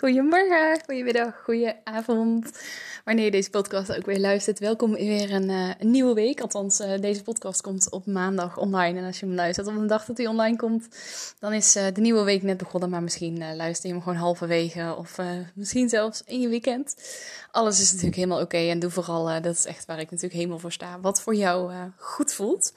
Goedemorgen, goedemiddag, goedenavond. Wanneer je deze podcast ook weer luistert, welkom in weer een, uh, een nieuwe week. Althans, uh, deze podcast komt op maandag online. En als je hem luistert op de dag dat hij online komt, dan is uh, de nieuwe week net begonnen. Maar misschien luister je hem gewoon halverwege of misschien zelfs in je weekend. Alles is natuurlijk helemaal oké en doe vooral, dat is echt waar ik natuurlijk helemaal voor sta, wat voor jou goed voelt.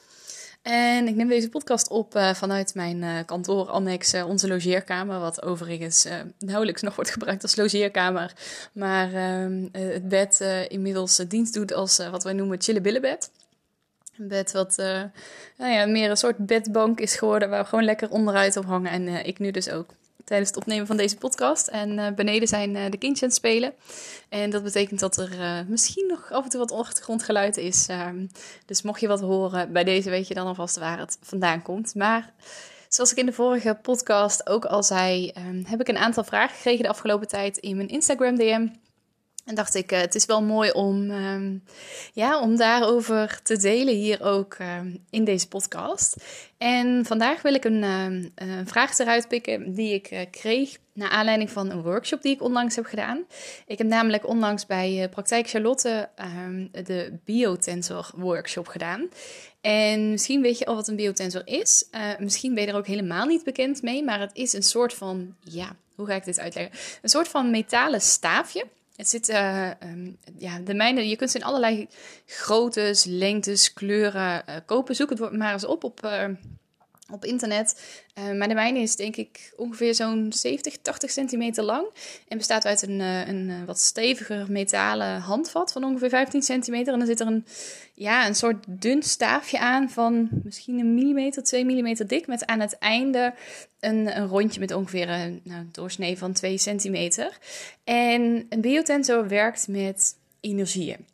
En ik neem deze podcast op uh, vanuit mijn uh, kantoor annex uh, onze logeerkamer, wat overigens nauwelijks nog wordt gebruikt als logeerkamer, maar ehm, het bed inmiddels dienst doet als wat wij noemen chillebillenbed. Een bed wat nou ja, meer een soort bedbank is geworden, waar we gewoon lekker onderuit op hangen. En ik nu dus ook tijdens het opnemen van deze podcast. En uh, beneden zijn uh, de kindjes aan het spelen. En dat betekent dat er uh, misschien nog af en toe wat achtergrondgeluid is. Ehm, dus mocht je wat horen bij deze, weet je dan alvast waar het vandaan komt. Maar zoals ik in de vorige podcast ook al zei, um, heb ik een aantal vragen gekregen de afgelopen tijd in mijn Instagram DM. En dacht ik, het is wel mooi om, um, ja, om daarover te delen hier ook um, in deze podcast. En vandaag wil ik een, um, een vraag eruit pikken die ik uh, kreeg naar aanleiding van een workshop die ik onlangs heb gedaan. Ik heb namelijk onlangs bij uh, Praktijk Charlotte de Biotensor workshop gedaan. En misschien weet je al wat een biotensor is. Misschien ben je er ook helemaal niet bekend mee, maar het is een soort van, ja, hoe ga ik dit uitleggen? Een soort van metalen staafje het zit, uh, um, ja, de mijne, je kunt ze in allerlei groottes, lengtes, kleuren uh, kopen. Zoek het maar eens op op, uh, op internet. maar de mijne is denk ik ongeveer zo'n 70, 80 centimeter lang. En bestaat uit een, een wat steviger metalen handvat van ongeveer 15 centimeter. En dan zit er een, ja, een soort dun staafje aan van misschien een millimeter, 2 millimeter dik. Met aan het einde een, een rondje met ongeveer een nou, doorsnee van 2 centimeter. En een biotensor werkt met energieën.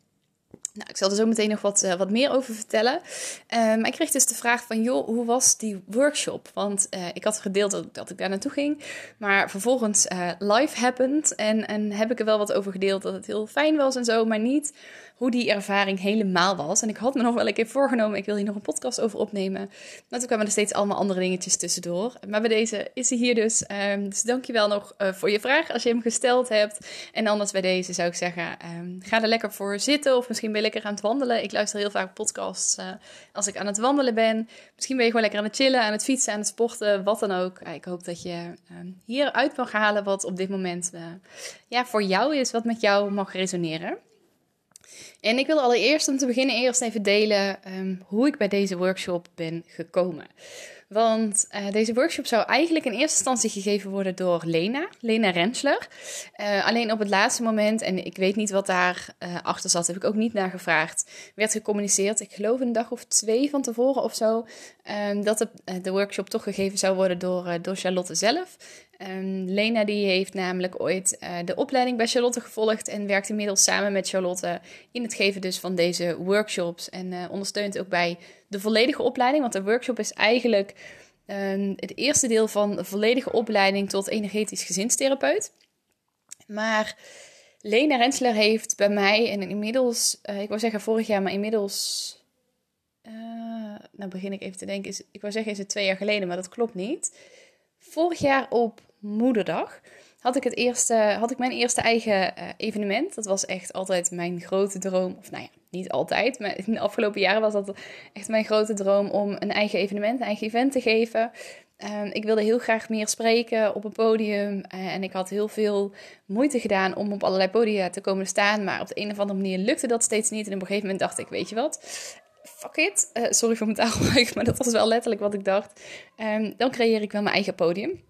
Nou, ik zal er zo meteen nog wat, uh, wat meer over vertellen. Uh, ik kreeg dus de vraag van, joh, hoe was die workshop? Want uh, ik had gedeeld dat, dat, ik daar naartoe ging. Maar vervolgens live happened. En, en heb ik er wel wat over gedeeld dat het heel fijn was en zo. Maar niet hoe die ervaring helemaal was. En ik had me nog wel een keer voorgenomen, ik wil hier nog een podcast over opnemen. Maar toen kwamen er steeds allemaal andere dingetjes tussendoor. Maar bij deze is hij hier dus. Um, dus dankjewel nog uh, voor je vraag als je hem gesteld hebt. En anders bij deze zou ik zeggen, um, ga er lekker voor zitten. Of misschien ben je lekker aan het wandelen. Ik luister heel vaak podcasts uh, als ik aan het wandelen ben. Misschien ben je gewoon lekker aan het chillen, aan het fietsen, aan het sporten, wat dan ook. ik hoop dat je um, hier uit mag halen wat op dit moment uh, ja, voor jou is, wat met jou mag resoneren. En ik wil allereerst om te beginnen eerst even delen um, hoe ik bij deze workshop ben gekomen. Want uh, deze workshop zou eigenlijk in eerste instantie gegeven worden door Lena, Lena Rensler. Uh, alleen op het laatste moment, en ik weet niet wat daar uh, achter zat, heb ik ook niet naar gevraagd, werd gecommuniceerd, ik geloof een dag of twee van tevoren of zo, um, dat de, de, workshop toch gegeven zou worden door, door Charlotte zelf. Um, Lena die heeft namelijk ooit uh, de opleiding bij Charlotte gevolgd en werkt inmiddels samen met Charlotte in het geven dus van deze workshops en uh, ondersteunt ook bij de volledige opleiding, want de workshop is eigenlijk um, het eerste deel van de volledige opleiding tot energetisch gezinstherapeut. Maar Lena Rensler heeft bij mij en inmiddels, uh, ik wou zeggen vorig jaar, maar inmiddels nou begin ik even te denken, is, ik wou zeggen is het twee jaar geleden, maar dat klopt niet. Vorig jaar op moederdag had ik, het eerste, had ik mijn eerste eigen uh, evenement. Dat was echt altijd mijn grote droom. Of nou ja, niet altijd, maar in de afgelopen jaren was dat echt mijn grote droom om een eigen evenement, een eigen event te geven. Ehm, ik wilde heel graag meer spreken op een podium. Eh, en ik had heel veel moeite gedaan om op allerlei podia te komen staan. Maar op de een of andere manier lukte dat steeds niet. En op een gegeven moment dacht ik, weet je wat? Fuck it. Uh, sorry voor mijn taalgebruik, maar dat was wel letterlijk wat ik dacht. Um, dan creëer ik wel mijn eigen podium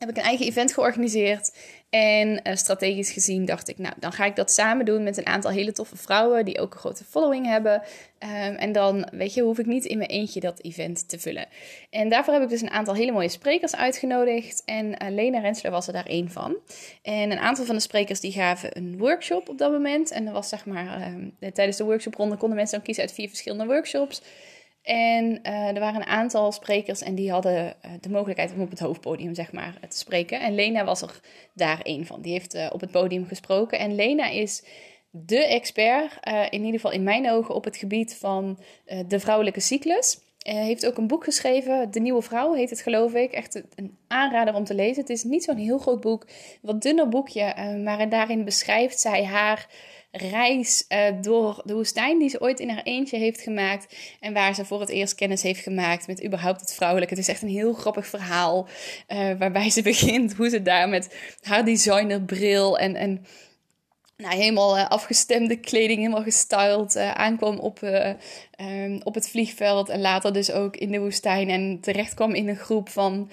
heb ik een eigen event georganiseerd. En uh, strategisch gezien dacht ik, nou, dan ga ik dat samen doen met een aantal hele toffe vrouwen die ook een grote following hebben. Um, en dan, weet je, hoef ik niet in mijn eentje dat event te vullen. En daarvoor heb ik dus een aantal hele mooie sprekers uitgenodigd. En uh, Lena Rensler was er daar één van. En een aantal van de sprekers die gaven een workshop op dat moment. En dat was zeg maar, um, tijdens de workshopronde konden mensen dan kiezen uit vier verschillende workshops. En uh, er waren een aantal sprekers en die hadden uh, de mogelijkheid om op het hoofdpodium zeg maar, te spreken. En Lena was er daar een van. Die heeft op het podium gesproken. En Lena is de expert, in ieder geval in mijn ogen, op het gebied van de vrouwelijke cyclus. Heeft ook een boek geschreven, De Nieuwe Vrouw heet het geloof ik. Echt een aanrader om te lezen. Het is niet zo'n heel groot boek, wat dunner boekje, maar daarin beschrijft zij haar reis uh, door de woestijn die ze ooit in haar eentje heeft gemaakt. En waar ze voor het eerst kennis heeft gemaakt met überhaupt het vrouwelijke. Het is echt een heel grappig verhaal. Uh, waarbij ze begint hoe ze daar met haar designerbril en, en nou, helemaal uh, afgestemde kleding, helemaal gestyled aankwam op um, op het vliegveld en later dus ook in de woestijn. En terecht kwam in een groep van,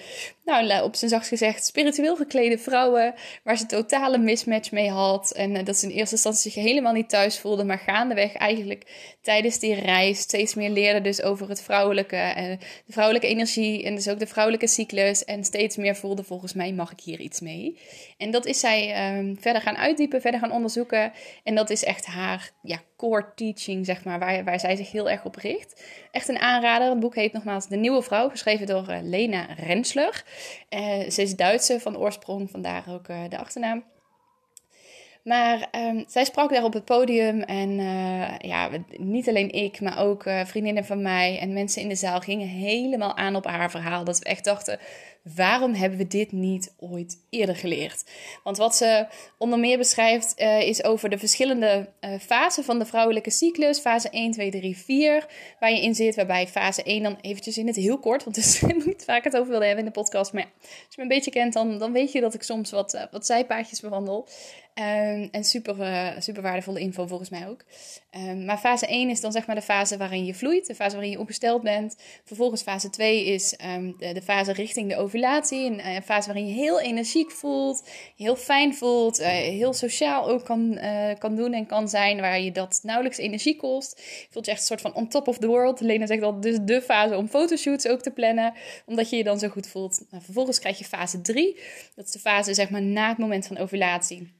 nou, op zijn zachtst gezegd, spiritueel geklede vrouwen. Waar ze totale mismatch mee had. En uh, dat ze in eerste instantie zich helemaal niet thuis voelde. Maar gaandeweg eigenlijk tijdens die reis steeds meer leerde dus over het vrouwelijke. En de vrouwelijke energie en dus ook de vrouwelijke cyclus. En steeds meer voelde, volgens mij mag ik hier iets mee. En dat is zij um, verder gaan uitdiepen, verder gaan onderzoeken. En dat is echt haar ja, core teaching, zeg maar, waar, waar zij zich heel erg op richt. Echt een aanrader. Het boek heet nogmaals De Nieuwe Vrouw, geschreven door uh, Lena Rensler. Uh, ze is Duitse van oorsprong, vandaar ook uh, de achternaam. Maar um, zij sprak daar op het podium en ja, niet alleen ik, maar ook vriendinnen van mij en mensen in de zaal gingen helemaal aan op haar verhaal. Dat we echt dachten, waarom hebben we dit niet ooit eerder geleerd? Want wat ze onder meer beschrijft uh, is over de verschillende uh, fasen van de vrouwelijke cyclus. Fase 1, 2, 3, 4, waar je in zit. Waarbij fase 1 dan eventjes in het heel kort, want het is niet vaak het over wilde hebben in de podcast. Maar ja, als je me een beetje kent, dan, dan weet je dat ik soms wat, uh, wat zijpaadjes bewandel. Um, en super, super waardevolle info volgens mij ook. Um, maar fase 1 is dan zeg maar de fase waarin je vloeit, de fase waarin je ongesteld bent. Vervolgens fase 2 is um, de, de, fase richting de Een, een, fase waarin je heel energiek voelt, heel fijn voelt, uh, heel sociaal ook kan, uh, kan doen en kan zijn, waar je dat nauwelijks energie kost. Je voelt je echt een soort van on top of the world. Lena zegt dat dus de fase om fotoshoots ook te plannen, omdat je je dan zo goed voelt. Nou, vervolgens krijg je fase 3. Dat is de fase zeg maar na het moment van ovulatie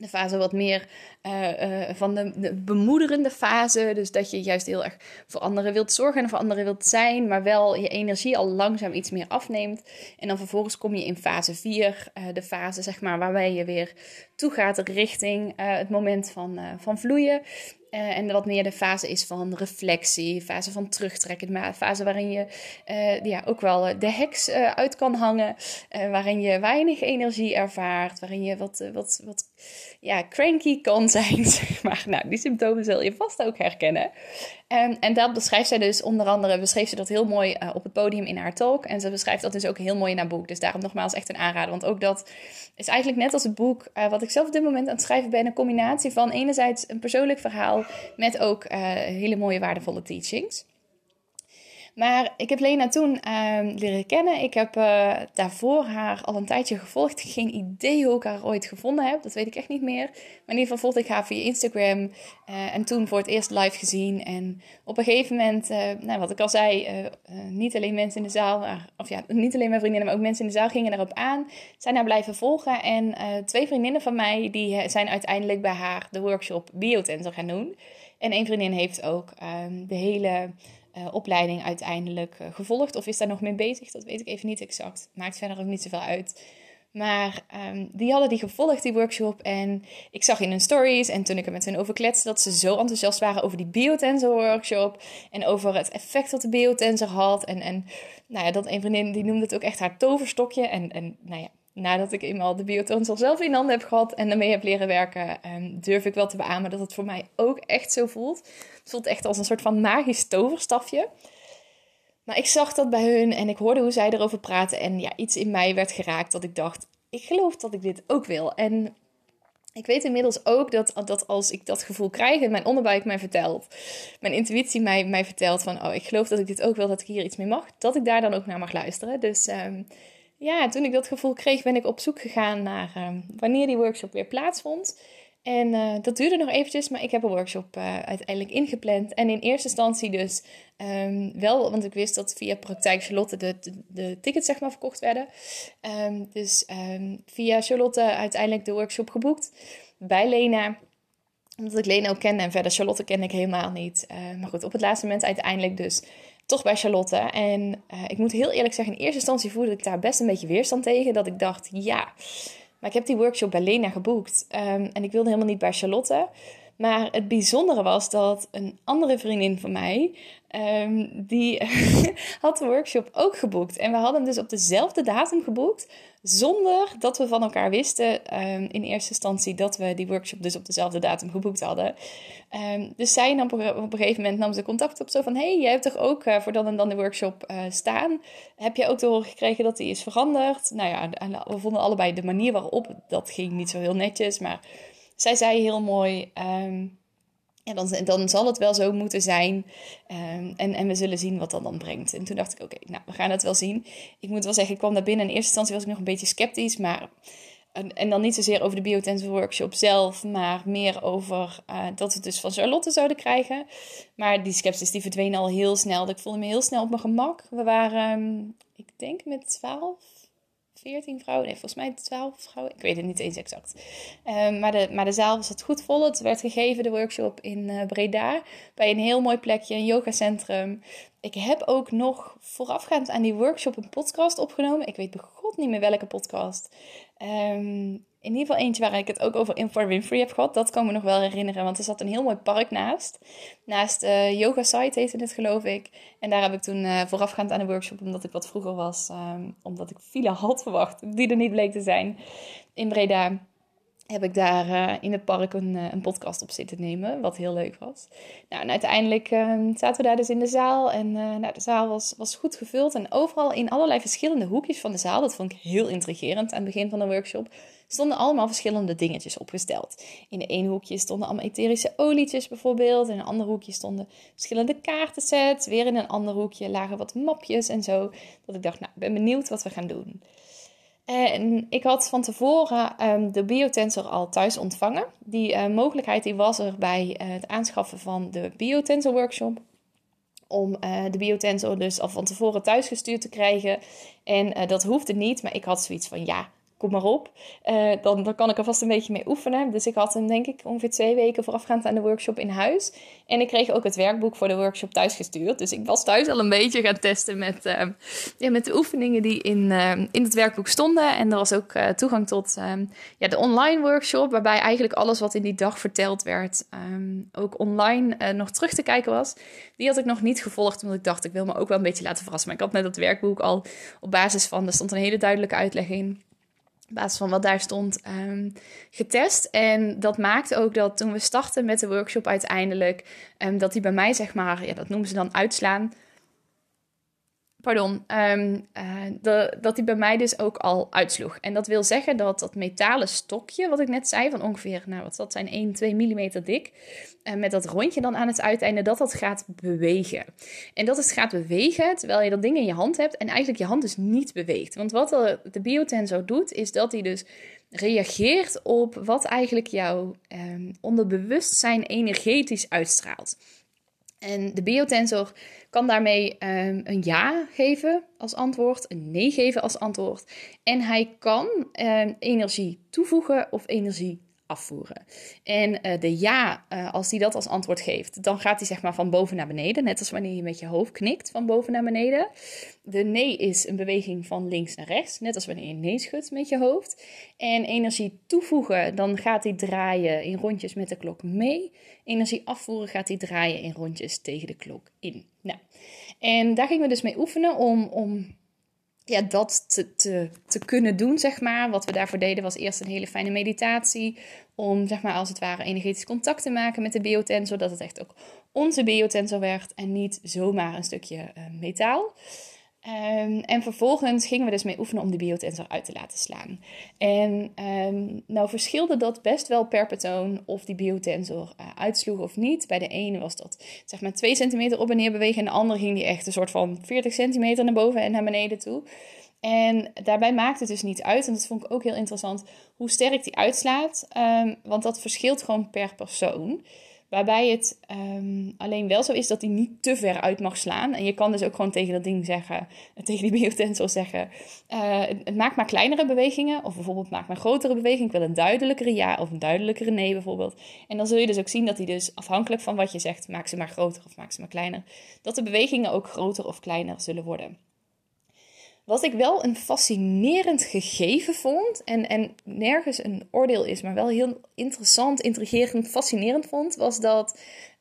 de fase wat meer uh, uh, van de, de, bemoederende fase. Dus dat je juist heel erg voor anderen wilt zorgen en voor anderen wilt zijn, maar wel je energie al langzaam iets meer afneemt. En dan vervolgens kom je in fase 4, uh, de fase zeg maar waarbij je weer toegaat richting het moment van, van vloeien. Uh, en wat meer de fase is van reflectie, fase van terugtrekken, de fase waarin je ja, ook wel de heks uit kan hangen, waarin je weinig energie ervaart, waarin je wat, wat, wat ja, cranky kan zijn, maar. Nou, die symptomen zul je vast ook herkennen. En, en dat beschrijft zij dus onder andere, beschreef ze dat heel mooi op het podium in haar talk. En ze beschrijft dat dus ook heel mooi in haar boek. Dus daarom nogmaals echt een aanrader. Want ook dat is eigenlijk net als het boek wat ik zelf op dit moment aan het schrijven ben. Een combinatie van enerzijds een persoonlijk verhaal met ook uh, hele mooie waardevolle teachings. Maar ik heb Lena toen uh, leren kennen. Ik heb uh, daarvoor haar al een tijdje gevolgd. Geen idee hoe ik haar ooit gevonden heb. Dat weet ik echt niet meer. Maar in ieder geval volgde ik haar via Instagram. Uh, en toen voor het eerst live gezien. En op een gegeven moment, eh, nou, wat ik al zei, niet alleen mensen in de zaal, of ja, niet alleen mijn vriendinnen, maar ook mensen in de zaal gingen daarop aan. Zijn haar blijven volgen. En twee vriendinnen van mij, die zijn uiteindelijk bij haar de workshop Biotensor gaan doen. En een vriendin heeft ook ehm, de hele uh, opleiding uiteindelijk uh, gevolgd. Of is daar nog mee bezig? Dat weet ik even niet exact. Maakt verder ook niet zoveel uit. Maar um, die hadden die gevolgd, die workshop. En ik zag in hun stories en toen ik er met hen over kletste... dat ze zo enthousiast waren over die biotensor workshop. En over het effect dat de biotensor had. En, en nou ja, dat een vriendin die noemde het ook echt haar toverstokje. En, en nou ja, nadat ik eenmaal de biotonsel zelf in handen heb gehad en daarmee heb leren werken, ehm, durf ik wel te beamen dat het voor mij ook echt zo voelt. Het voelt echt als een soort van magisch toverstafje. Maar ik zag dat bij hun en ik hoorde hoe zij erover praten. En ja, iets in mij werd geraakt dat ik dacht: ik geloof dat ik dit ook wil. En ik weet inmiddels ook dat, dat als ik dat gevoel krijg en mijn onderbuik mij vertelt, mijn intuïtie mij, mij vertelt van, oh, ik geloof dat ik dit ook wil, dat ik hier iets mee mag, dat ik daar dan ook naar mag luisteren. Dus um, ja, toen ik dat gevoel kreeg, ben ik op zoek gegaan naar um, wanneer die workshop weer plaatsvond. En uh, dat duurde nog eventjes, maar ik heb een workshop uh, uiteindelijk ingepland. En in eerste instantie dus um, wel, want ik wist dat via Praktijk Charlotte de, de, tickets zeg maar verkocht werden. Um, dus via Charlotte uiteindelijk de workshop geboekt bij Lena. Omdat ik Lena ook kende en verder Charlotte kende ik helemaal niet. Uh, maar goed, op het laatste moment uiteindelijk dus toch bij Charlotte. En ik moet heel eerlijk zeggen, in eerste instantie voelde ik daar best een beetje weerstand tegen. Dat ik dacht, ja... Maar ik heb die workshop bij Lena geboekt. Um, en ik wilde helemaal niet bij Charlotte. Maar het bijzondere was dat een andere vriendin van mij, um, die had de workshop ook geboekt. En we hadden hem dus op dezelfde datum geboekt, zonder dat we van elkaar wisten um, in eerste instantie dat we die workshop dus op dezelfde datum geboekt hadden. Um, dus zij nam op een gegeven moment nam ze contact op zo van, hey, jij hebt toch ook uh, voor dan en dan de workshop uh, staan? Heb jij ook te horen gekregen dat die is veranderd? Nou ja, we vonden allebei de manier waarop, dat ging niet zo heel netjes, maar zij zei heel mooi. Um, dan, dan zal het wel zo moeten zijn. Um, en, en we zullen zien wat dat dan brengt. En toen dacht ik, oké, nou, we gaan het wel zien. Ik moet wel zeggen, ik kwam daar binnen. In eerste instantie was ik nog een beetje sceptisch. Maar, en, dan niet zozeer over de biotensor workshop zelf. Maar meer over uh, dat we het dus van Charlotte zouden krijgen. Maar die sceptisch die verdween al heel snel. Ik voelde me heel snel op mijn gemak. We waren, ik denk met twaalf 14 vrouwen, nee, volgens mij 12 vrouwen. Ik weet het niet eens exact. Um, maar, de, maar de zaal het goed vol. Het werd gegeven, de workshop in uh, Breda, bij een heel mooi plekje, een yogacentrum. Ik heb ook nog voorafgaand aan die workshop een podcast opgenomen. Ik weet begot niet meer welke podcast. Um, in ieder geval eentje waar ik het ook over Infor Winfrey heb gehad. Dat kan me nog wel herinneren, want er zat een heel mooi park naast. Naast uh, Yoga Site heette het, geloof ik. En daar heb ik toen uh, voorafgaand aan de workshop, omdat ik wat vroeger was, um, omdat ik file had verwacht, die er niet bleek te zijn, in Breda, heb ik daar uh, in het park een, een, podcast op zitten nemen, wat heel leuk was. Nou, en uiteindelijk ehm, zaten we daar dus in de zaal en nou, de zaal was, was goed gevuld. En overal in allerlei verschillende hoekjes van de zaal, dat vond ik heel intrigerend aan het begin van de workshop stonden allemaal verschillende dingetjes opgesteld. In de hoekje stonden allemaal etherische olietjes bijvoorbeeld. In een ander hoekje stonden verschillende kaartensets. Weer in een ander hoekje lagen wat mapjes en zo. Dat ik dacht, nou, ik ben benieuwd wat we gaan doen. En ik had van tevoren um, de biotensor al thuis ontvangen. Die uh, mogelijkheid die was er bij uh, het aanschaffen van de biotensor workshop. Om uh, de biotensor dus al van tevoren thuis gestuurd te krijgen. En dat hoefde niet, maar ik had zoiets van ja, kom maar op. Uh, dan, dan kan ik er vast een beetje mee oefenen. Dus ik had hem denk ik ongeveer twee weken voorafgaand aan de workshop in huis. En ik kreeg ook het werkboek voor de workshop thuis gestuurd. Dus ik was thuis al een beetje gaan testen met, uh, ja, met de oefeningen die in, uh, in het werkboek stonden. En er was ook toegang tot ja, de online workshop. Waarbij eigenlijk alles wat in die dag verteld werd um, ook online nog terug te kijken was. Die had ik nog niet gevolgd, omdat ik dacht ik wil me ook wel een beetje laten verrassen. Maar ik had net dat werkboek al op basis van, er stond een hele duidelijke uitleg in op basis van wat daar stond, um, getest. En dat maakte ook dat toen we startten met de workshop uiteindelijk, um, dat die bij mij, zeg maar, ja, dat noemen ze dan uitslaan pardon, um, uh, dat die bij mij dus ook al uitsloeg. En dat wil zeggen dat dat metalen stokje, wat ik net zei, van ongeveer, nou wat dat zijn, 1, 2 mm dik, uh, met dat rondje dan aan het uiteinde, dat dat gaat bewegen. En dat het gaat bewegen terwijl je dat ding in je hand hebt en eigenlijk je hand dus niet beweegt. Want wat de biotensor doet, is dat hij dus reageert op wat eigenlijk jouw um, onderbewustzijn energetisch uitstraalt. En de biotensor kan daarmee um, een ja geven als antwoord, een nee geven als antwoord. En hij kan um, energie toevoegen of energie afvoeren. En uh, de ja, uh, als hij dat als antwoord geeft, dan gaat hij zeg maar van boven naar beneden. Net als wanneer je met je hoofd knikt van boven naar beneden. De nee is een beweging van links naar rechts. Net als wanneer je nee schudt met je hoofd. En energie toevoegen, dan gaat hij draaien in rondjes met de klok mee. Energie afvoeren gaat hij draaien in rondjes tegen de klok in. Nou, en daar gingen we dus mee oefenen om, om ja, dat te, te, te kunnen doen, zeg maar. Wat we daarvoor deden was eerst een hele fijne meditatie. Om, zeg maar, als het ware energetisch contact te maken met de biotensor. Zodat het echt ook onze biotensor werd en niet zomaar een stukje uh, metaal. Um, en vervolgens gingen we dus mee oefenen om de biotensor uit te laten slaan. En um, nou verschilde dat best wel per persoon of die biotensor uh, uitsloeg of niet. Bij de ene was dat zeg maar 2 centimeter op en neer bewegen. En de andere ging die echt een soort van 40 centimeter naar boven en naar beneden toe. En daarbij maakt het dus niet uit, en dat vond ik ook heel interessant, hoe sterk die uitslaat. Um, want dat verschilt gewoon per persoon. Waarbij het um, alleen wel zo is dat hij niet te ver uit mag slaan. En je kan dus ook gewoon tegen dat ding zeggen, tegen die biotensor zeggen: uh, het maakt maar kleinere bewegingen. Of bijvoorbeeld maak maar grotere bewegingen. Ik wil een duidelijkere ja of een duidelijkere nee bijvoorbeeld. En dan zul je dus ook zien dat hij dus afhankelijk van wat je zegt, maak ze maar groter of maak ze maar kleiner. Dat de bewegingen ook groter of kleiner zullen worden. Wat ik wel een fascinerend gegeven vond, en, en nergens een oordeel is, maar wel heel interessant, intrigerend, fascinerend vond, was dat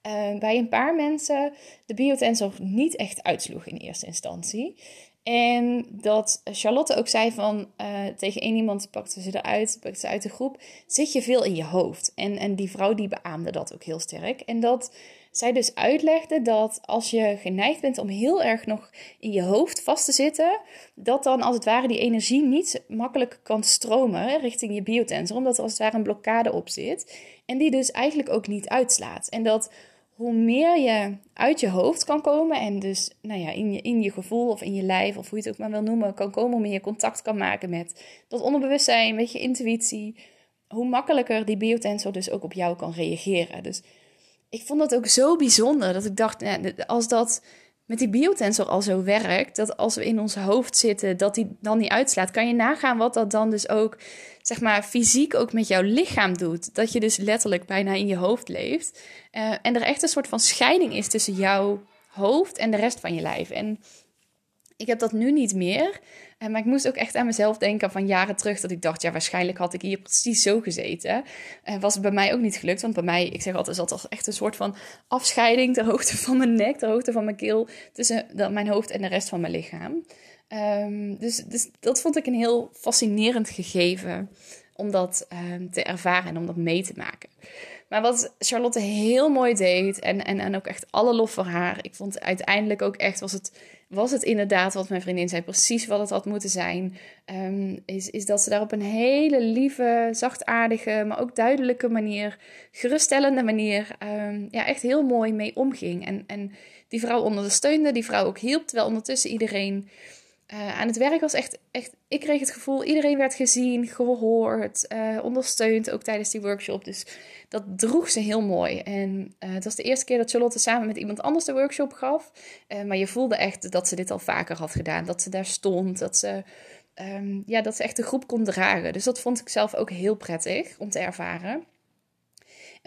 uh, bij een paar mensen de biotensor niet echt uitsloeg in eerste instantie. En dat Charlotte ook zei van uh, tegen één iemand pakte ze eruit, pakte ze uit de groep, zit je veel in je hoofd. En, en die vrouw die beaamde dat ook heel sterk. En dat zij dus uitlegde dat als je geneigd bent om heel erg nog in je hoofd vast te zitten, dat dan als het ware die energie niet makkelijk kan stromen richting je biotensor, omdat er als het ware een blokkade op zit. En die dus eigenlijk ook niet uitslaat. En dat hoe meer je uit je hoofd kan komen en dus nou ja, in, je, in je gevoel of in je lijf of hoe je het ook maar wil noemen, kan komen, hoe meer je contact kan maken met dat onderbewustzijn, met je intuïtie, hoe makkelijker die biotensor dus ook op jou kan reageren. Dus ik vond dat ook zo bijzonder dat ik dacht, als dat met die biotensor al zo werkt, dat als we in ons hoofd zitten, dat die dan niet uitslaat, kan je nagaan wat dat dan dus ook, zeg maar, fysiek ook met jouw lichaam doet. Dat je dus letterlijk bijna in je hoofd leeft. Uh, en er echt een soort van scheiding is tussen jouw hoofd en de rest van je lijf. En ik heb dat nu niet meer. Uh, maar ik moest ook echt aan mezelf denken van jaren terug. Dat ik dacht, ja, waarschijnlijk had ik hier precies zo gezeten. En uh, was het bij mij ook niet gelukt. Want bij mij, ik zeg altijd, zat echt een soort van afscheiding ter hoogte van mijn nek, ter hoogte van mijn keel. Tussen de, mijn hoofd en de rest van mijn lichaam. Um, dus, dus dat vond ik een heel fascinerend gegeven om dat um, te ervaren en om dat mee te maken. Maar wat Charlotte heel mooi deed, en, en, en ook echt alle lof voor haar. Ik vond uiteindelijk ook echt, was het, was het inderdaad wat mijn vriendin zei, precies wat het had moeten zijn. Um, is, is dat ze daar op een hele lieve, zachtaardige, maar ook duidelijke manier, geruststellende manier, um, ja, echt heel mooi mee omging. En, en die vrouw ondersteunde, die vrouw ook hielp, terwijl ondertussen iedereen uh, aan het werk was echt, echt, ik kreeg het gevoel, iedereen werd gezien, gehoord, uh, ondersteund, ook tijdens die workshop. Dus dat droeg ze heel mooi. En uh, het was de eerste keer dat Charlotte samen met iemand anders de workshop gaf. maar je voelde echt dat ze dit al vaker had gedaan, dat ze daar stond, dat ze, um, ja, dat ze echt de groep kon dragen. Dus dat vond ik zelf ook heel prettig om te ervaren.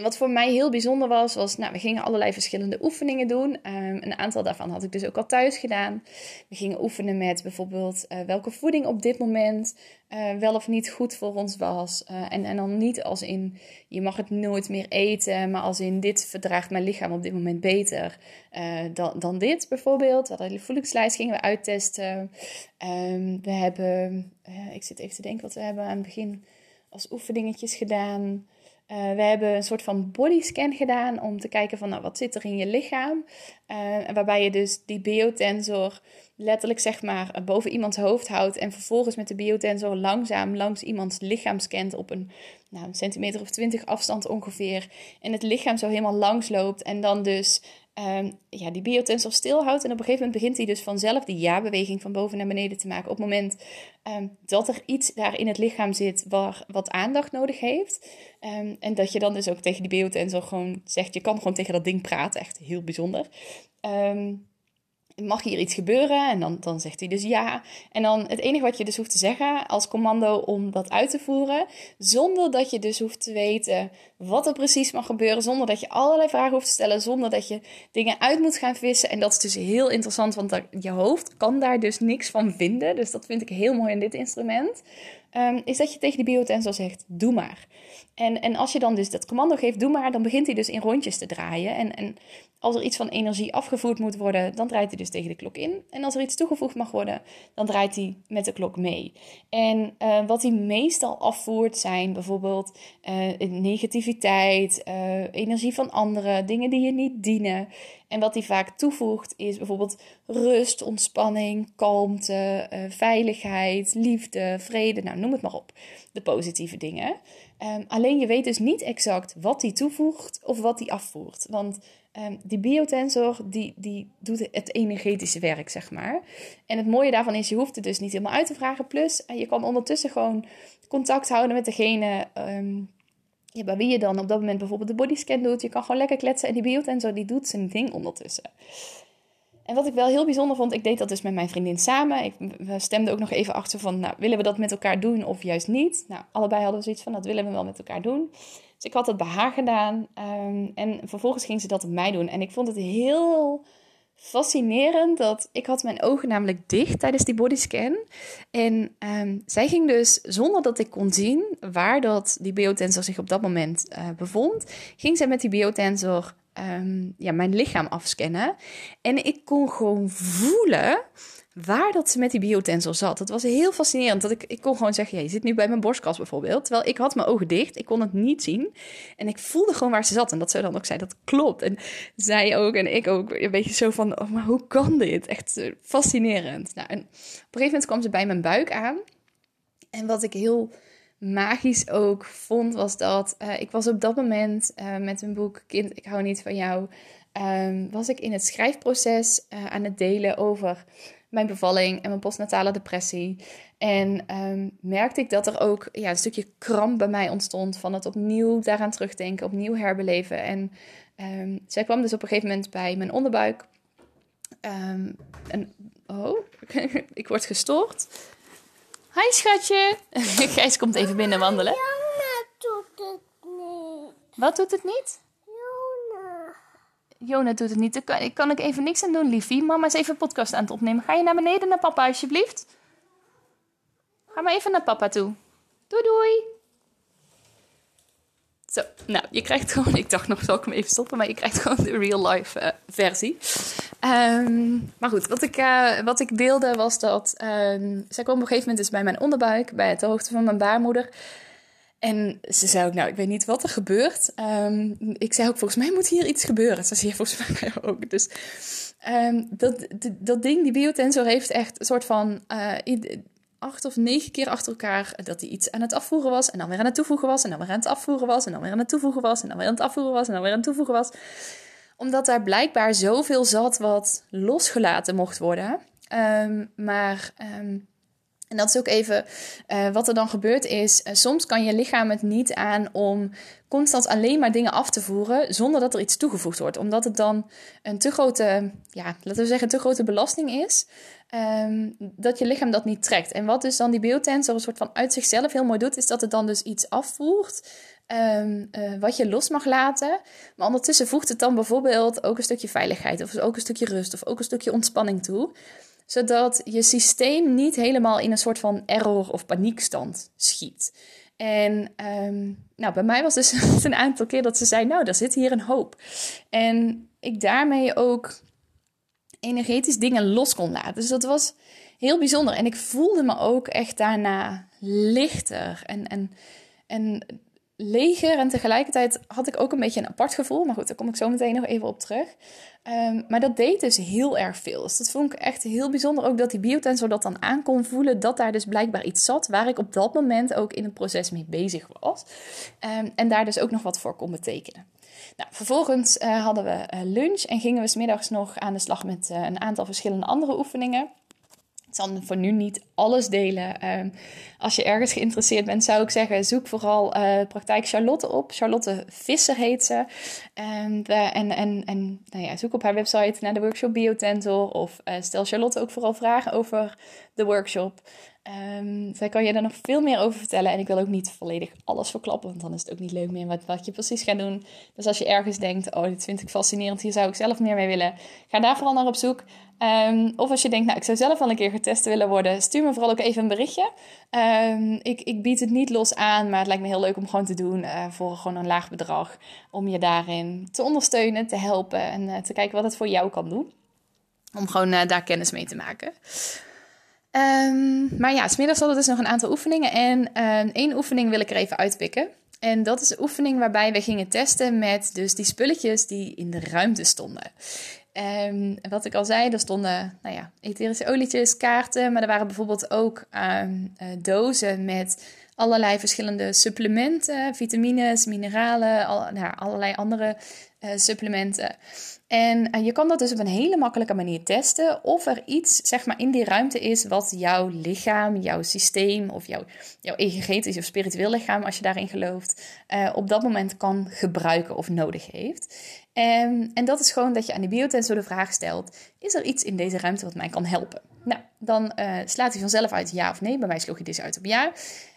Wat voor mij heel bijzonder was, was, nou, we gingen allerlei verschillende oefeningen doen. Um, een aantal daarvan had ik dus ook al thuis gedaan. We gingen oefenen met bijvoorbeeld uh, welke voeding op dit moment uh, wel of niet goed voor ons was. Uh, en, en dan niet als in, je mag het nooit meer eten, maar als in, dit verdraagt mijn lichaam op dit moment beter dan, dan dit bijvoorbeeld. We hadden de voedingslijst gingen we uittesten. Um, we hebben, ik zit even te denken wat we hebben aan het begin als oefeningetjes gedaan. Uh, we hebben een soort van bodyscan gedaan om te kijken van nou, wat zit er in je lichaam. Uh, waarbij je dus die biotensor letterlijk zeg maar boven iemands hoofd houdt en vervolgens met de biotensor langzaam langs iemands lichaam scant op een, nou, een centimeter of twintig afstand ongeveer. En het lichaam zo helemaal langs loopt en dan dus um, ja, die biotensor stilhoudt. En op een gegeven moment begint hij dus vanzelf die ja-beweging van boven naar beneden te maken. Op het moment um, dat er iets daar in het lichaam zit waar, wat aandacht nodig heeft. Um, en dat je dan dus ook tegen die biotensor gewoon zegt, je kan gewoon tegen dat ding praten. Echt heel bijzonder. Mag hier iets gebeuren? En dan, dan zegt hij dus ja. En dan het enige wat je dus hoeft te zeggen als commando om dat uit te voeren, zonder dat je dus hoeft te weten wat er precies mag gebeuren, zonder dat je allerlei vragen hoeft te stellen, zonder dat je dingen uit moet gaan vissen. En dat is dus heel interessant, want je hoofd kan daar dus niks van vinden. Dus dat vind ik heel mooi in dit instrument. Ehm, is dat je tegen die biotensor zegt, doe maar. En, en als je dan dus dat commando geeft, doe maar, dan begint hij dus in rondjes te draaien. En, en als er iets van energie afgevoerd moet worden, dan draait hij dus tegen de klok in. En als er iets toegevoegd mag worden, dan draait hij met de klok mee. En uh, wat hij meestal afvoert zijn bijvoorbeeld uh, negativiteit, uh, energie van anderen, dingen die je niet dienen. En wat hij vaak toevoegt is bijvoorbeeld rust, ontspanning, kalmte, veiligheid, liefde, vrede. Nou, noem het maar op. De positieve dingen. Um, alleen je weet dus niet exact wat hij toevoegt of wat hij afvoert. Want um, die biotensor die, die doet het energetische werk, zeg maar. En het mooie daarvan is, je hoeft het dus niet helemaal uit te vragen. Plus, je kan ondertussen gewoon contact houden met degene um, ja, bij wie je dan op dat moment bijvoorbeeld de bodyscan doet. Je kan gewoon lekker kletsen en die biotensor die doet zijn ding ondertussen. En wat ik wel heel bijzonder vond, ik deed dat dus met mijn vriendin samen. Ik, we stemden ook nog even achter van, nou, willen we dat met elkaar doen of juist niet? Nou, allebei hadden we zoiets van, dat willen we wel met elkaar doen. Dus ik had het bij haar gedaan. Um, en vervolgens ging ze dat op mij doen. En ik vond het heel fascinerend dat ik had mijn ogen namelijk dicht tijdens die bodyscan. En um, zij ging dus, zonder dat ik kon zien waar dat die biotensor zich op dat moment uh, bevond, ging zij met die biotensor um, ja, mijn lichaam afscannen. En ik kon gewoon voelen waar dat ze met die biotensor zat. Het was heel fascinerend. Dat ik, ik kon gewoon zeggen, ja, je zit nu bij mijn borstkas bijvoorbeeld. Terwijl ik had mijn ogen dicht, ik kon het niet zien. En ik voelde gewoon waar ze zat. En dat ze dan ook zei, dat klopt. En zij ook en ik ook een beetje zo van, oh, maar hoe kan dit? Echt eh, fascinerend. Nou, en op een gegeven moment kwam ze bij mijn buik aan. En wat ik heel magisch ook vond, was dat uh, ik was op dat moment uh, met een boek Kind, ik hou niet van jou, um, was ik in het schrijfproces uh, aan het delen over mijn bevalling en mijn postnatale depressie. En um, merkte ik dat er ook ja, een stukje kramp bij mij ontstond van het opnieuw daaraan terugdenken, opnieuw herbeleven. En um, zij kwam dus op een gegeven moment bij mijn onderbuik. en, oh, ik word gestoord. Hi schatje. Gijs komt even binnen wandelen. Wat doet het niet? Jona. Doet het niet. Daar kan, ik even niks aan doen, liefie. Mama is even podcast aan het opnemen. Ga je naar beneden naar papa, alsjeblieft? Ga maar even naar papa toe. Doei doei. Zo, nou, je krijgt gewoon... Ik dacht nog, zal ik hem even stoppen? Maar je krijgt gewoon de real-life uh, versie. Um, maar goed, wat ik, uh, wat ik deelde was dat... Um, zij kwam op een gegeven moment dus bij mijn onderbuik... bij de hoogte van mijn baarmoeder... En ze zei ook, nou, ik weet niet wat er gebeurt. Um, ik zei ook, volgens mij moet hier iets gebeuren. Ze zei volgens mij ook. Dus um, dat, dat ding, die biotensor, heeft echt een soort van... Uh, acht of negen keer achter elkaar dat hij iets aan het afvoeren was. En dan weer aan het toevoegen was. En dan weer aan het afvoeren was. En dan weer aan het toevoegen was. En dan weer aan het afvoeren was. En dan weer aan het toevoegen was. Omdat daar blijkbaar zoveel zat wat losgelaten mocht worden. Um, maar. En dat is ook even uh, wat er dan gebeurt is. Uh, soms kan je lichaam het niet aan om constant alleen maar dingen af te voeren zonder dat er iets toegevoegd wordt. Omdat het dan een te grote, ja, laten we zeggen, te grote belasting is. Um, dat je lichaam dat niet trekt. En wat dus dan die biotensor een soort van uit zichzelf heel mooi doet, is dat het dan dus iets afvoert. Um, uh, wat je los mag laten. Maar ondertussen voegt het dan bijvoorbeeld ook een stukje veiligheid, of ook een stukje rust, of ook een stukje ontspanning toe zodat je systeem niet helemaal in een soort van error of paniekstand schiet. En um, nou, bij mij was dus een aantal keer dat ze zei: Nou, daar zit hier een hoop. En ik daarmee ook energetisch dingen los kon laten. Dus dat was heel bijzonder. En ik voelde me ook echt daarna lichter en, en, en leger. En tegelijkertijd had ik ook een beetje een apart gevoel. Maar goed, daar kom ik zo meteen nog even op terug. Um, maar dat deed dus heel erg veel. Dus dat vond ik echt heel bijzonder. Ook dat die biotensor dat dan aan kon voelen. Dat daar dus blijkbaar iets zat waar ik op dat moment ook in het proces mee bezig was. Um, en daar dus ook nog wat voor kon betekenen. Nou, vervolgens uh, hadden we uh, lunch en gingen we smiddags nog aan de slag met uh, een aantal verschillende andere oefeningen. Ik zal voor nu niet alles delen. Um, als je ergens geïnteresseerd bent, zou ik zeggen: zoek vooral uh, Praktijk Charlotte op. Charlotte Visser heet ze. Um, en en, en nou ja, zoek op haar website naar de workshop Biotensor. Of uh, stel Charlotte ook vooral vragen over de workshop. Um, zij kan je er nog veel meer over vertellen. En ik wil ook niet volledig alles verklappen, want dan is het ook niet leuk meer wat, wat je precies gaat doen. Dus als je ergens denkt: oh, dit vind ik fascinerend, hier zou ik zelf meer mee willen, ga daar vooral naar op zoek. Ehm, of als je denkt, nou, ik zou zelf wel een keer getest willen worden, stuur me vooral ook even een berichtje. Ehm, ik, ik bied het niet los aan, maar het lijkt me heel leuk om gewoon te doen uh, voor gewoon een laag bedrag. Om je daarin te ondersteunen, te helpen en uh, te kijken wat het voor jou kan doen. Om gewoon uh, daar kennis mee te maken. Um, maar ja, smiddags hadden we dus nog een aantal oefeningen. En één oefening wil ik er even uitpikken. En dat is een oefening waarbij we gingen testen met dus die spulletjes die in de ruimte stonden. Um, wat ik al zei, er stonden nou ja, etherische olietjes, kaarten, maar er waren bijvoorbeeld ook um, uh, dozen met allerlei verschillende supplementen, vitamines, mineralen, al, nou, allerlei andere uh, supplementen. En uh, je kan dat dus op een hele makkelijke manier testen of er iets zeg maar, in die ruimte is wat jouw lichaam, jouw systeem of jouw, jouw of spiritueel lichaam, als je daarin gelooft, op dat moment kan gebruiken of nodig heeft. En, en dat is gewoon dat je aan die biotensor de vraag stelt: is er iets in deze ruimte wat mij kan helpen? Nou, dan uh, slaat hij vanzelf uit ja of nee. Bij mij sloeg hij dus uit op ja.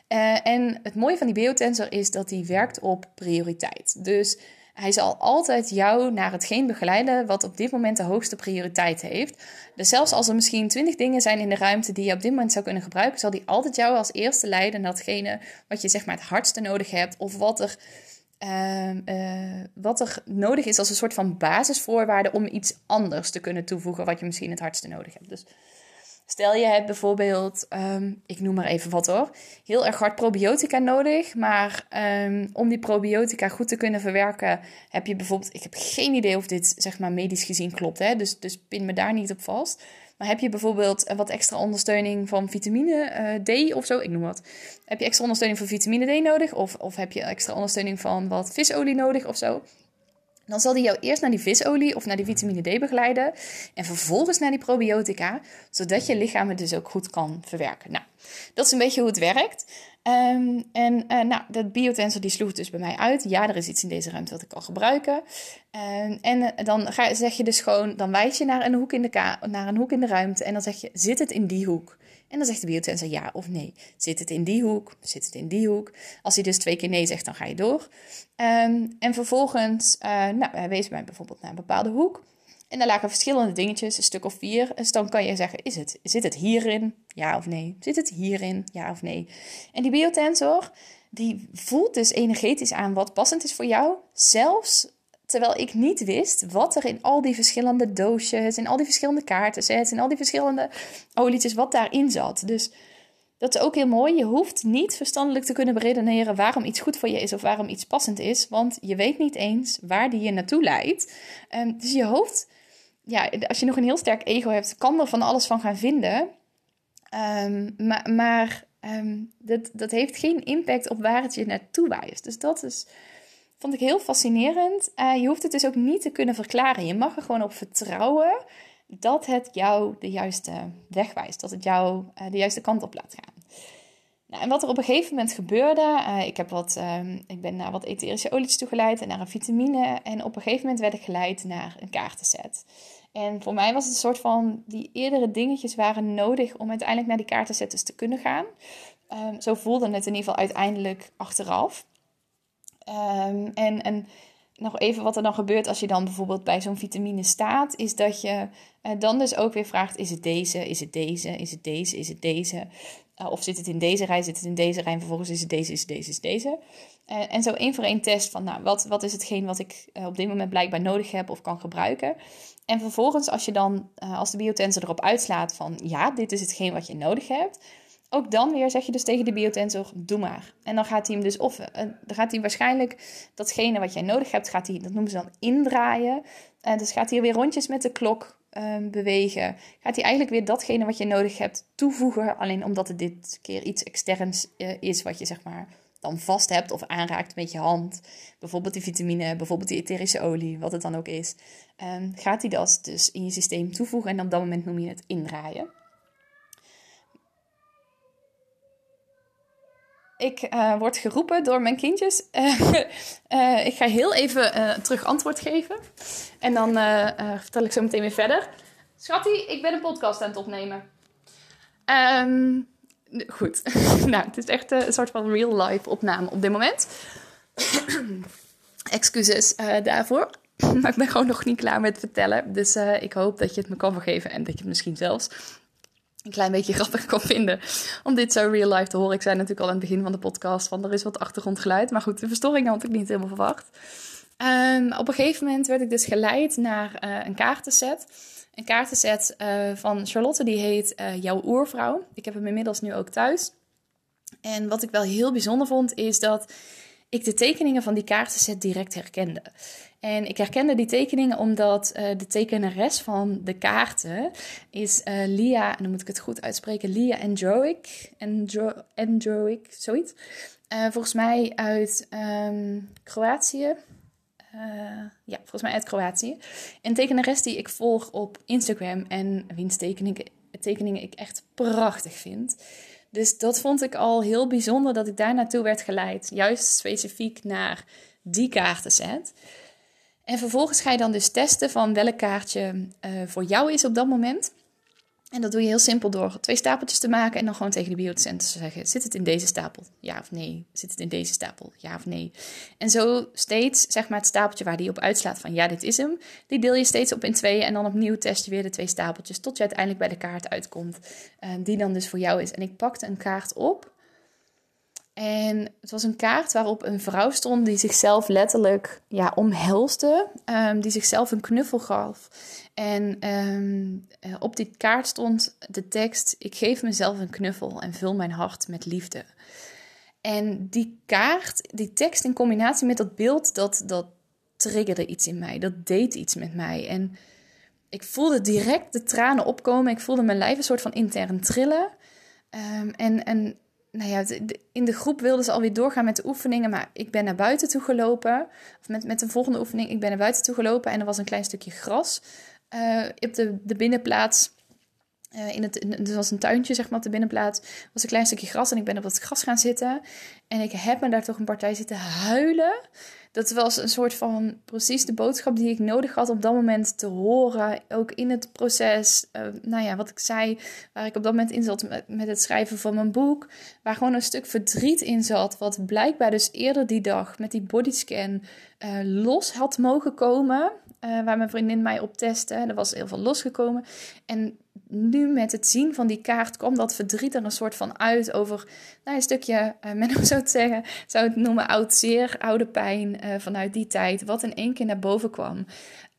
Uh, en het mooie van die biotensor is dat hij werkt op prioriteit. Dus hij zal altijd jou naar hetgeen begeleiden wat op dit moment de hoogste prioriteit heeft. Dus zelfs als er misschien twintig dingen zijn in de ruimte die je op dit moment zou kunnen gebruiken, zal hij altijd jou als eerste leiden naar datgene wat je zeg maar het hardste nodig hebt of wat er uh, uh, wat er nodig is als een soort van basisvoorwaarde om iets anders te kunnen toevoegen wat je misschien het hardste nodig hebt. Dus stel je hebt bijvoorbeeld, um, ik noem maar even wat hoor, heel erg hard probiotica nodig, maar um, om die probiotica goed te kunnen verwerken heb je bijvoorbeeld, ik heb geen idee of dit zeg maar medisch gezien klopt, hè, dus, dus pin me daar niet op vast. Maar heb je bijvoorbeeld wat extra ondersteuning van vitamine uh, D of zo, ik noem wat. Heb je extra ondersteuning van vitamine D nodig? Of, of heb je extra ondersteuning van wat visolie nodig of zo? Dan zal die jou eerst naar die visolie of naar die vitamine D begeleiden. En vervolgens naar die probiotica. Zodat je lichaam het dus ook goed kan verwerken. Nou, dat is een beetje hoe het werkt. Um, en uh, nou, dat biotensor die sloeg dus bij mij uit. Ja, er is iets in deze ruimte wat ik kan gebruiken. Um, en uh, dan ga, zeg je dus gewoon, dan wijs je naar een, hoek in de ka naar een hoek in de ruimte. En dan zeg je, zit het in die hoek? En dan zegt de biotensor ja of nee. Zit het in die hoek? Zit het in die hoek? Als hij dus twee keer nee zegt, dan ga je door. Um, en vervolgens, uh, nou, wees bijvoorbeeld naar een bepaalde hoek. En daar lagen verschillende dingetjes, een stuk of vier. Dus dan kan je zeggen, is het, zit het hierin? Ja of nee? Zit het hierin? Ja of nee? En die biotensor, die voelt dus energetisch aan wat passend is voor jou. Zelfs terwijl ik niet wist wat er in al die verschillende doosjes, in al die verschillende kaarten, in al die verschillende olietjes, wat daarin zat. Dus dat is ook heel mooi. Je hoeft niet verstandelijk te kunnen beredeneren waarom iets goed voor je is of waarom iets passend is, want je weet niet eens waar die je naartoe leidt. Um, dus je hoofd, ja, als je nog een heel sterk ego hebt, kan er van alles van gaan vinden. Um, maar maar um, dat, dat heeft geen impact op waar het je naartoe wijst. Dus dat is, vond ik heel fascinerend. Uh, je hoeft het dus ook niet te kunnen verklaren. Je mag er gewoon op vertrouwen dat het jou de juiste weg wijst. Dat het jou uh, de juiste kant op laat gaan. Nou, en wat er op een gegeven moment gebeurde, uh, ik, heb wat, um, ik ben naar wat etherische olies toegeleid en naar een vitamine. En op een gegeven moment werd ik geleid naar een kaartenset. En voor mij was het een soort van, die eerdere dingetjes waren nodig om uiteindelijk naar die kaartensetters te kunnen gaan. Um, zo voelde het in ieder geval uiteindelijk achteraf. Um, en, en nog even wat er dan gebeurt als je dan bijvoorbeeld bij zo'n vitamine staat, is dat je uh, dan dus ook weer vraagt: is het deze, is het deze, is het deze, is het deze? Uh, of zit het in deze rij, zit het in deze rij, en vervolgens is het deze, is het deze, is het deze. Uh, en zo één voor één test van, nou, wat, wat is hetgeen wat ik op dit moment blijkbaar nodig heb of kan gebruiken. En vervolgens, als je dan, als de biotensor erop uitslaat van, ja, dit is hetgeen wat je nodig hebt, ook dan weer zeg je dus tegen de biotensor, doe maar. En dan gaat hij hem dus, of dan gaat hij waarschijnlijk datgene wat jij nodig hebt, gaat hij, dat noemen ze dan indraaien. En dus gaat hij weer rondjes met de klok um, bewegen. Gaat hij eigenlijk weer datgene wat je nodig hebt toevoegen. Alleen omdat het dit keer iets externs uh, is wat je zeg maar dan vast hebt of aanraakt met je hand. Bijvoorbeeld die vitamine, bijvoorbeeld die etherische olie, wat het dan ook is. Um, gaat hij dat dus in je systeem toevoegen en op dat moment noem je het indraaien. Ik uh, word geroepen door mijn kindjes. Uh, uh, ik ga heel even terug antwoord geven. En dan vertel ik zo meteen weer verder. Schattie, ik ben een podcast aan het opnemen. Um, goed. nou, het is echt een soort van real life opname op dit moment. Excuses daarvoor. maar ik ben gewoon nog niet klaar met vertellen. Dus ik hoop dat je het me kan vergeven en dat je het misschien zelfs een klein beetje grappig kan vinden. Om dit zo real life te horen. Ik zei natuurlijk al aan het begin van de podcast van er is wat achtergrondgeluid. Maar goed, de verstoring had ik niet helemaal verwacht. Op een gegeven moment werd ik dus geleid naar uh, een kaartenset. Een kaartenset uh, van Charlotte, die heet uh, Jouw Oervrouw. Ik heb hem inmiddels nu ook thuis. En wat ik wel heel bijzonder vond, is dat ik de tekeningen van die kaartenset direct herkende. En ik herkende die tekeningen omdat uh, de tekenares van de kaarten is uh, Lia, en dan moet ik het goed uitspreken, Lia Androic, Andro Androic zoiets. Uh, volgens mij uit um, Kroatië. ja, volgens mij uit Kroatië. Een tekenares die ik volg op Instagram en wiens tekeningen, tekeningen ik echt prachtig vind. Dus dat vond ik al heel bijzonder dat ik daar naartoe werd geleid. Juist specifiek naar die kaartenset. En vervolgens ga je dan dus testen van welk kaartje uh, voor jou is op dat moment. En dat doe je heel simpel door twee stapeltjes te maken en dan gewoon tegen de biodocent te zeggen: zit het in deze stapel? Ja of nee? Zit het in deze stapel? Ja of nee? En zo steeds, zeg maar, het stapeltje waar die op uitslaat van ja, dit is hem, die deel je steeds op in twee en dan opnieuw test je weer de twee stapeltjes tot je uiteindelijk bij de kaart uitkomt, uh, die dan dus voor jou is. En ik pakte een kaart op en het was een kaart waarop een vrouw stond die zichzelf letterlijk ja, omhelste, um, die zichzelf een knuffel gaf. En um, op die kaart stond de tekst: Ik geef mezelf een knuffel en vul mijn hart met liefde. En die kaart, die tekst in combinatie met dat beeld, dat, dat triggerde iets in mij. Dat deed iets met mij. En ik voelde direct de tranen opkomen. Ik voelde mijn lijf een soort van intern trillen. Um, en, en nou ja, in de groep wilden ze alweer doorgaan met de oefeningen, maar ik ben naar buiten toe gelopen. Of met, met een volgende oefening, ik ben naar buiten toe gelopen en er was een klein stukje gras uh, op de, de binnenplaats. Uh, in het, er was een tuintje, zeg maar, op de binnenplaats. was een klein stukje gras en ik ben op dat gras gaan zitten. En ik heb me daar toch een partij zitten huilen dat was een soort van precies de boodschap die ik nodig had op dat moment te horen. Ook in het proces, uh, nou ja, wat ik zei, waar ik op dat moment in zat met, met, het schrijven van mijn boek. Waar gewoon een stuk verdriet in zat, wat blijkbaar dus eerder die dag met die bodyscan uh, los had mogen komen. Uh, waar mijn vriendin mij op testte. Er was heel veel losgekomen. En nu met het zien van die kaart kwam dat verdriet er een soort van uit over nou, een stukje, uh, men zou het zeggen, zou het noemen oud zeer, oude pijn uh, vanuit die tijd, wat in één keer naar boven kwam.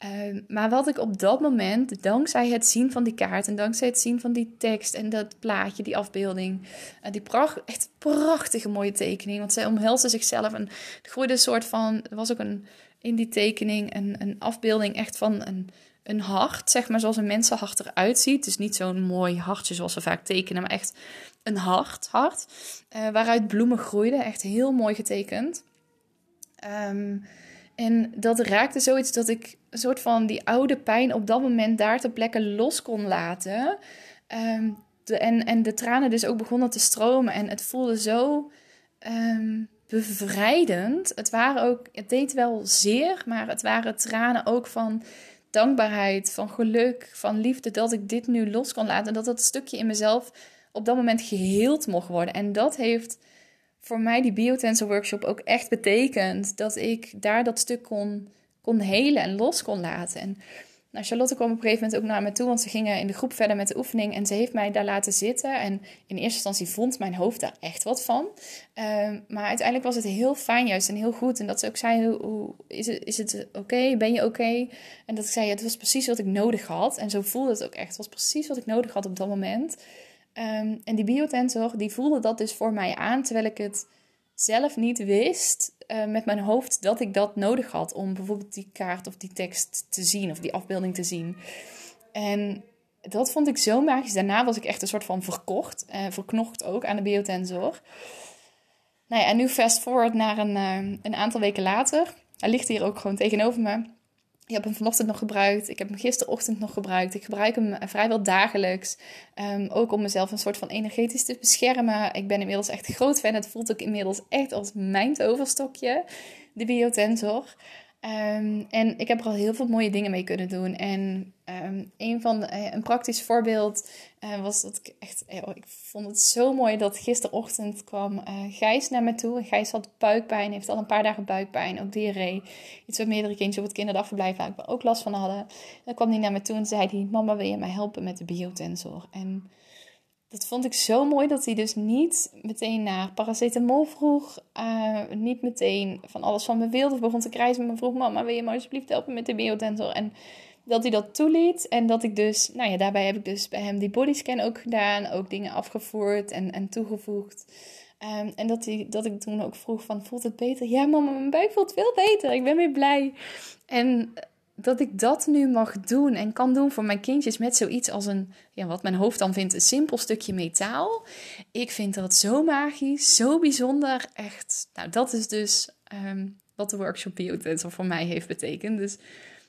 Uh, maar wat ik op dat moment, dankzij het zien van die kaart en dankzij het zien van die tekst en dat plaatje, die afbeelding, die pracht, echt prachtige mooie tekening, want zij omhelsde zichzelf en groeide een soort van, er was ook een, in die tekening een, een afbeelding echt van een een hart, zeg maar, zoals een mensenhart eruit ziet. Dus niet zo'n mooi hartje zoals we vaak tekenen, maar echt een hart, hart uh, waaruit bloemen groeiden. Echt heel mooi getekend. Um, en dat raakte zoiets dat ik een soort van die oude pijn op dat moment daar ter plekke los kon laten. Um, de, en, en de tranen dus ook begonnen te stromen. En het voelde zo um, bevrijdend. Het waren ook, het deed wel zeer, maar het waren tranen ook van dankbaarheid, van geluk, van liefde dat ik dit nu los kon laten. En dat dat stukje in mezelf op dat moment geheeld mocht worden. En dat heeft voor mij die biotensor workshop ook echt betekend. Dat ik daar dat stuk kon, kon helen en los kon laten. En nou, Charlotte kwam op een gegeven moment ook naar me toe, want ze gingen in de groep verder met de oefening en ze heeft mij daar laten zitten. En in eerste instantie vond mijn hoofd daar echt wat van. Ehm, maar uiteindelijk was het heel fijn juist en heel goed. En dat ze ook zei, hoe, is het, is het oké? Ben je oké? En dat ik zei, ja, het was precies wat ik nodig had. En zo voelde het ook echt. Het was precies wat ik nodig had op dat moment. Um, en die biotensor, die voelde dat dus voor mij aan, terwijl ik het zelf niet wist uh, met mijn hoofd dat ik dat nodig had om bijvoorbeeld die kaart of die tekst te zien of die afbeelding te zien. En dat vond ik zo magisch. Daarna was ik echt een soort van verkocht, uh, verknocht ook aan de biotensor. Nou ja, en nu fast forward naar een, uh, een aantal weken later. Hij ligt hier ook gewoon tegenover me. Ik heb hem vanochtend nog gebruikt. Ik heb hem gisterochtend nog gebruikt. Ik gebruik hem eh, vrijwel dagelijks. Um, ook om mezelf een soort van energetisch te beschermen. Ik ben inmiddels echt groot fan. Het voelt ook inmiddels echt als mijn toverstokje, de biotensor. Ehm, en ik heb er al heel veel mooie dingen mee kunnen doen. En ehm, een, van de, een praktisch voorbeeld was dat ik echt... ik vond het zo mooi dat gisterochtend kwam Gijs naar me toe. Gijs had buikpijn, heeft al een paar dagen buikpijn, ook diarree. Iets wat meerdere kindjes op het kinderdagverblijf waar ook last van hadden. En dan kwam hij naar me toe en zei hij... Mama, wil je mij helpen met de biotensor? En dat vond ik zo mooi dat hij dus niet meteen naar paracetamol vroeg. Uh, niet meteen van alles van me wilde of begon te krijgen. Maar vroeg, mama, wil je me alsjeblieft helpen met de biotensor? En dat hij dat toeliet. En dat ik dus, nou ja, daarbij heb ik dus bij hem die bodyscan ook gedaan. Ook dingen afgevoerd en, en toegevoegd. Um, en dat, hij, dat ik toen ook vroeg van, voelt het beter? Ja, mama, mijn buik voelt veel beter. Ik ben weer blij. En dat ik dat nu mag doen en kan doen voor mijn kindjes met zoiets als een, ja, wat mijn hoofd dan vindt, een simpel stukje metaal. Ik vind dat zo magisch, zo bijzonder. Echt, nou, dat is dus ehm, wat de workshop Biotensor voor mij heeft betekend. Dus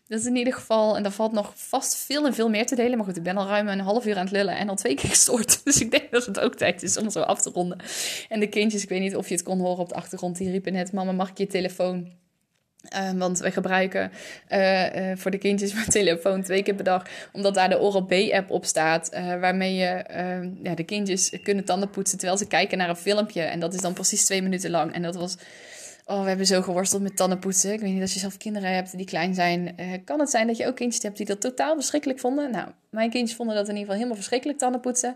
dat is in ieder geval, en daar valt nog vast veel en veel meer te delen. Maar goed, ik ben al ruim een half uur aan het lullen en al twee keer gestoord. Dus ik denk dat het ook tijd is om zo af te ronden. En de kindjes, ik weet niet of je het kon horen op de achtergrond, die riepen net: Mama, mag ik je telefoon? Uh, want we gebruiken uh, uh, voor de kindjes mijn telefoon twee keer per dag, omdat daar de Oral B-app op staat, waarmee je ehm, ja, de kindjes kunnen tanden poetsen terwijl ze kijken naar een filmpje. En dat is dan precies twee minuten lang. En dat was Oh, we hebben zo geworsteld met tandenpoetsen. Ik weet niet, als je zelf kinderen hebt die klein zijn, uh, kan het zijn dat je ook kindjes hebt die dat totaal verschrikkelijk vonden. Nou, mijn kindjes vonden dat in ieder geval helemaal verschrikkelijk tandenpoetsen.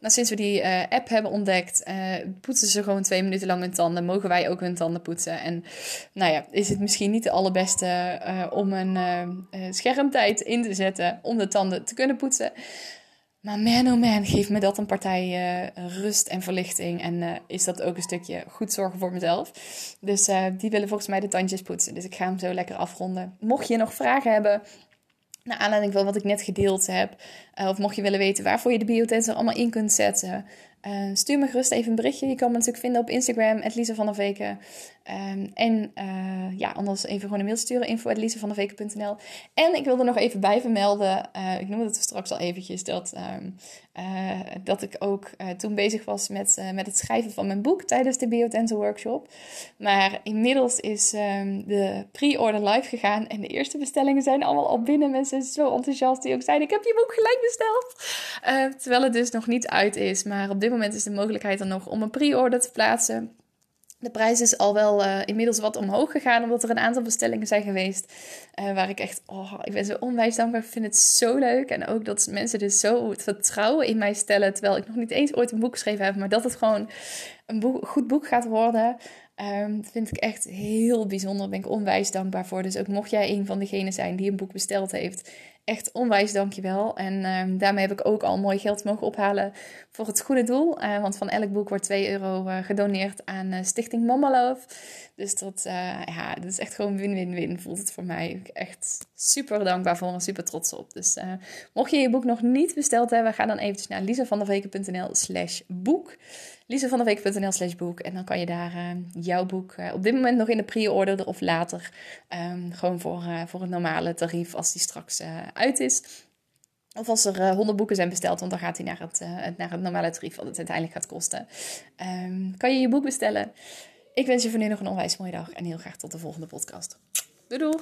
Nou, sinds we die uh, app hebben ontdekt, uh, poetsen ze gewoon twee minuten lang hun tanden. Mogen wij ook hun tanden poetsen? En nou ja, is het misschien niet de allerbeste om een schermtijd in te zetten om de tanden te kunnen poetsen. Maar man oh man, geeft me dat een partij uh, rust en verlichting. En uh, is dat ook een stukje goed zorgen voor mezelf. Dus uh, die willen volgens mij de tandjes poetsen. Dus ik ga hem zo lekker afronden. Mocht je nog vragen hebben, naar aanleiding van wat ik net gedeeld heb. of mocht je willen weten waarvoor je de biotensor allemaal in kunt zetten. Uh, stuur me gerust even een berichtje. Je kan me natuurlijk vinden op Instagram, Lisa van der Veken. Um, en uh, ja, anders even gewoon een mail sturen, info.lisevanderveken.nl. En ik wilde nog even bij vermelden, uh, ik noemde het straks al eventjes, dat, um, dat ik ook toen bezig was met, met het schrijven van mijn boek tijdens de Biotensor Workshop. Maar inmiddels is de pre-order live gegaan en de eerste bestellingen zijn allemaal al binnen. Mensen zijn zo enthousiast die ook zeiden, ik heb je boek gelijk besteld. terwijl het dus nog niet uit is, maar op moment is de mogelijkheid er nog om een pre-order te plaatsen. De prijs is al wel uh, inmiddels wat omhoog gegaan, omdat er een aantal bestellingen zijn geweest. Uh, waar ik echt, oh, ik ben zo onwijs dankbaar. Ik vind het zo leuk. En ook dat mensen dus zo het vertrouwen in mij stellen. Terwijl ik nog niet eens ooit een boek geschreven heb, maar dat het gewoon een goed boek gaat worden. Um, vind ik echt heel bijzonder. Daar ben ik onwijs dankbaar voor. Dus ook mocht jij een van degenen zijn die een boek besteld heeft, echt onwijs dankjewel. En um, daarmee heb ik ook al mooi geld mogen ophalen voor het goede doel. Uh, want van elk boek wordt 2 euro uh, gedoneerd aan uh, Stichting Mama Love. Dus dat, ja, dat is echt gewoon win-win-win voelt het voor mij. Echt super dankbaar voor en super trots op. Dus mocht je je boek nog niet besteld hebben, ga dan eventjes naar lisavanderveken.nl slash boek lisevanderweek.nl slash boek. En dan kan je daar jouw boek op dit moment nog in de pre-order of later um, gewoon voor, voor het normale tarief als die straks uit is. Of als er honderd boeken zijn besteld, want dan gaat hij naar het, naar het normale tarief wat het uiteindelijk gaat kosten. Um, kan je je boek bestellen. Ik wens je voor nu nog een onwijs mooie dag en heel graag tot de volgende podcast. Doei!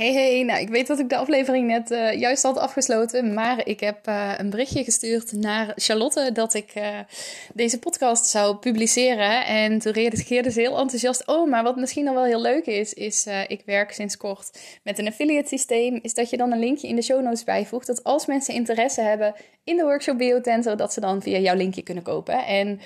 Hey hey, nou ik weet dat ik de aflevering net uh, juist had afgesloten, maar ik heb uh, een berichtje gestuurd naar Charlotte dat ik uh, deze podcast zou publiceren. En toen reageerde ze heel enthousiast. Oh, maar wat misschien nog wel heel leuk is, is ik werk sinds kort met een affiliate systeem. Is dat je dan een linkje in de show notes bijvoegt. Dat als mensen interesse hebben in de workshop Biotensor, dat ze dan via jouw linkje kunnen kopen. En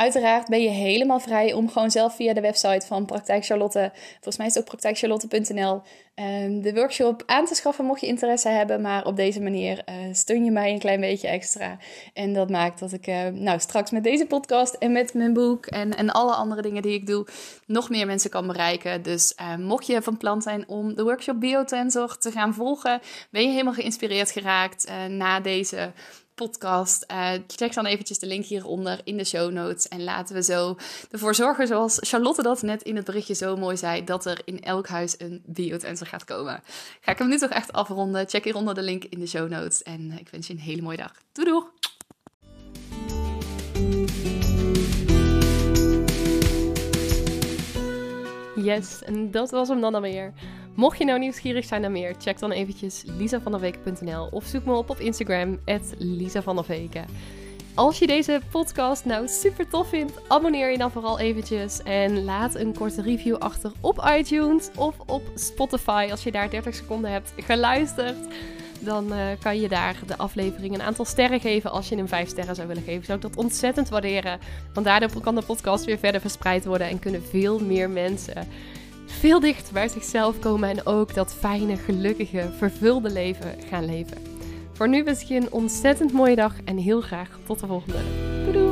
Uiteraard ben je helemaal vrij om gewoon zelf via de website van Praktijk Charlotte, volgens mij is het ook praktijkcharlotte.nl, ehm, de workshop aan te schaffen mocht je interesse hebben. Maar op deze manier uh, steun je mij een klein beetje extra. En dat maakt dat ik uh, nou, straks met deze podcast en met mijn boek en, en alle andere dingen die ik doe, nog meer mensen kan bereiken. Dus uh, mocht je van plan zijn om de workshop Biotensor te gaan volgen, ben je helemaal geïnspireerd geraakt na deze podcast. Uh, check dan eventjes de link hieronder in de show notes. En laten we zo ervoor zorgen, zoals Charlotte dat net in het berichtje zo mooi zei, dat er in elk huis een biotensor gaat komen. Ga ik hem nu toch echt afronden. Check hieronder de link in de show notes. En ik wens je een hele mooie dag. Doei doei! Yes, en dat was hem dan alweer. Mocht je nou nieuwsgierig zijn naar meer, check dan eventjes lisavanderweken.nl of zoek me op op Instagram, lisavanderweken. Als je deze podcast nou super tof vindt, abonneer je dan vooral eventjes en laat een korte review achter op iTunes of op Spotify als je daar 30 seconden hebt geluisterd. Dan uh, kan je daar de aflevering een aantal sterren geven. Als je hem 5 sterren zou willen geven, zou ik dat ontzettend waarderen. Want daardoor kan de podcast weer verder verspreid worden en kunnen veel meer mensen veel dichter bij zichzelf komen en ook dat fijne, gelukkige, vervulde leven gaan leven. Voor nu wens ik je een ontzettend mooie dag en heel graag tot de volgende. Doei doei!